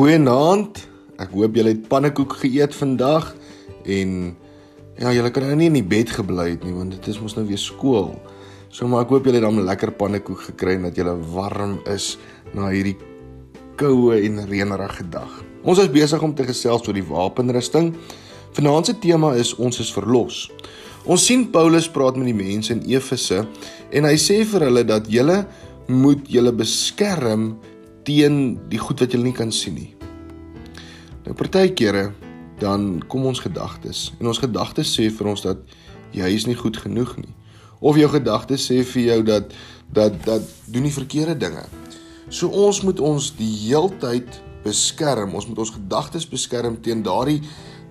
Goeienaand. Ek hoop julle het pannekoek geëet vandag en ja, julle kan nou nie in die bed gebly het nie want dit is mos nou weer skool. So maar ek hoop julle het dan lekker pannekoek gekry en dat julle warm is na hierdie koue en reënerige dag. Ons is besig om te gesels oor die wapenrusting. Vanaand se tema is ons is verlos. Ons sien Paulus praat met die mense in Efese en hy sê vir hulle dat julle moet julle beskerm teen die goed wat jy nie kan sien nie. Nou partykeere dan kom ons gedagtes en ons gedagtes sê vir ons dat jy is nie goed genoeg nie. Of jou gedagtes sê vir jou dat dat dat doen die verkeerde dinge. So ons moet ons die heeltyd beskerm. Ons moet ons gedagtes beskerm teen daardie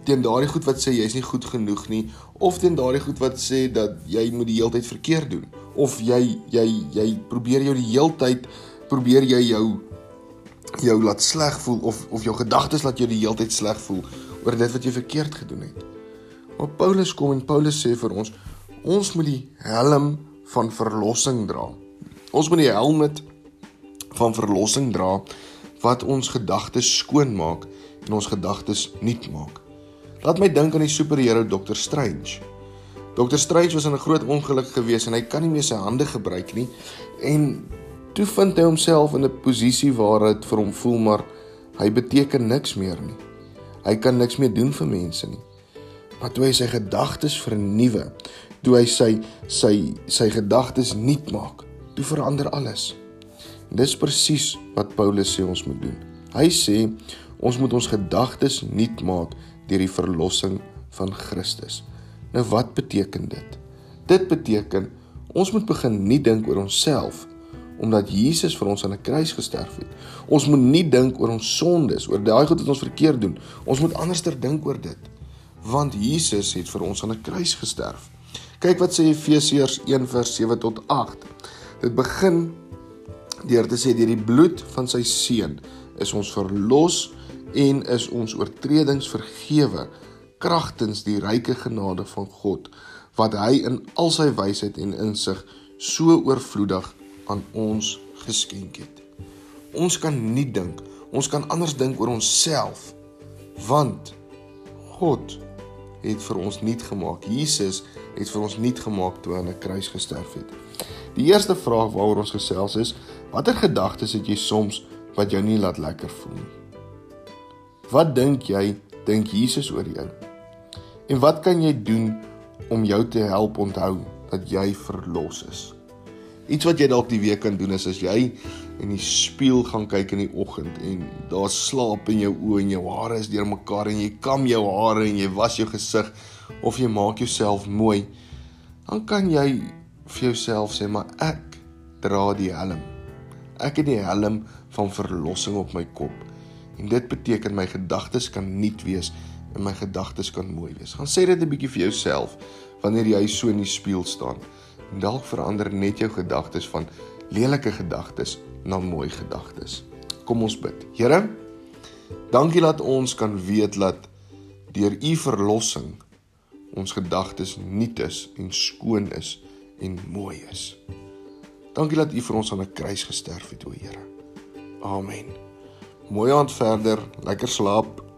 teen daardie goed wat sê jy's nie goed genoeg nie of teen daardie goed wat sê dat jy moet die heeltyd verkeerd doen of jy jy jy probeer jou die heeltyd probeer jy jou jou laat sleg voel of of jou gedagtes laat jou die hele tyd sleg voel oor dit wat jy verkeerd gedoen het. Maar Paulus kom en Paulus sê vir ons ons moet die helm van verlossing dra. Ons moet die helmet van verlossing dra wat ons gedagtes skoon maak en ons gedagtes nuut maak. Laat my dink aan die superheld Dr Strange. Dr Strange was in 'n groot ongeluk gewees en hy kan nie meer sy hande gebruik nie en Toe vind hy homself in 'n posisie waar dit vir hom voel maar hy beteken niks meer nie. Hy kan niks meer doen vir mense nie. Maar toe hy sy gedagtes vernuwe, toe hy sy sy sy gedagtes nuut maak, toe verander alles. En dis presies wat Paulus sê ons moet doen. Hy sê ons moet ons gedagtes nuut maak deur die verlossing van Christus. Nou wat beteken dit? Dit beteken ons moet begin nie dink oor onsself omdat Jesus vir ons aan 'n kruis gesterf het. Ons moet nie dink oor ons sondes, oor daai goed wat ons verkeerd doen. Ons moet anderster dink oor dit. Want Jesus het vir ons aan 'n kruis gesterf. Kyk wat sê Efesiërs 1:7 tot 8. Dit begin deur te sê deur die bloed van sy seun is ons verlos en is ons oortredings vergewe kragtens die ryke genade van God wat hy in al sy wysheid en insig so oorvloedig aan ons geskenk het. Ons kan nie dink, ons kan anders dink oor onsself want God het vir ons nuut gemaak. Jesus het vir ons nuut gemaak toe hy aan 'n kruis gesterf het. Die eerste vraag waaroor ons gesels is: watter gedagtes het jy soms wat jou nie laat lekker voel nie? Wat dink jy dink Jesus oor jou? En wat kan jy doen om jou te help onthou dat jy verlos is? Iets wat jy dalk die week kan doen is as jy in die spieël gaan kyk in die oggend en daar slaap in jou oë en jou hare is deurmekaar en jy kam jou hare en jy was jou gesig of jy maak jouself mooi, dan kan jy vir jouself sê maar ek dra die helm. Ek het die helm van verlossing op my kop. En dit beteken my gedagtes kan nuut wees en my gedagtes kan mooi wees. Gaan sê dit 'n bietjie vir jouself wanneer jy so in die spieël staan. Dalk verander net jou gedagtes van lelike gedagtes na mooi gedagtes. Kom ons bid. Here, dankie dat ons kan weet dat deur u verlossing ons gedagtes nuut is en skoon is en mooi is. Dankie dat u vir ons aan 'n kruis gesterf het, o Here. Amen. Mooi aand verder, lekker slaap.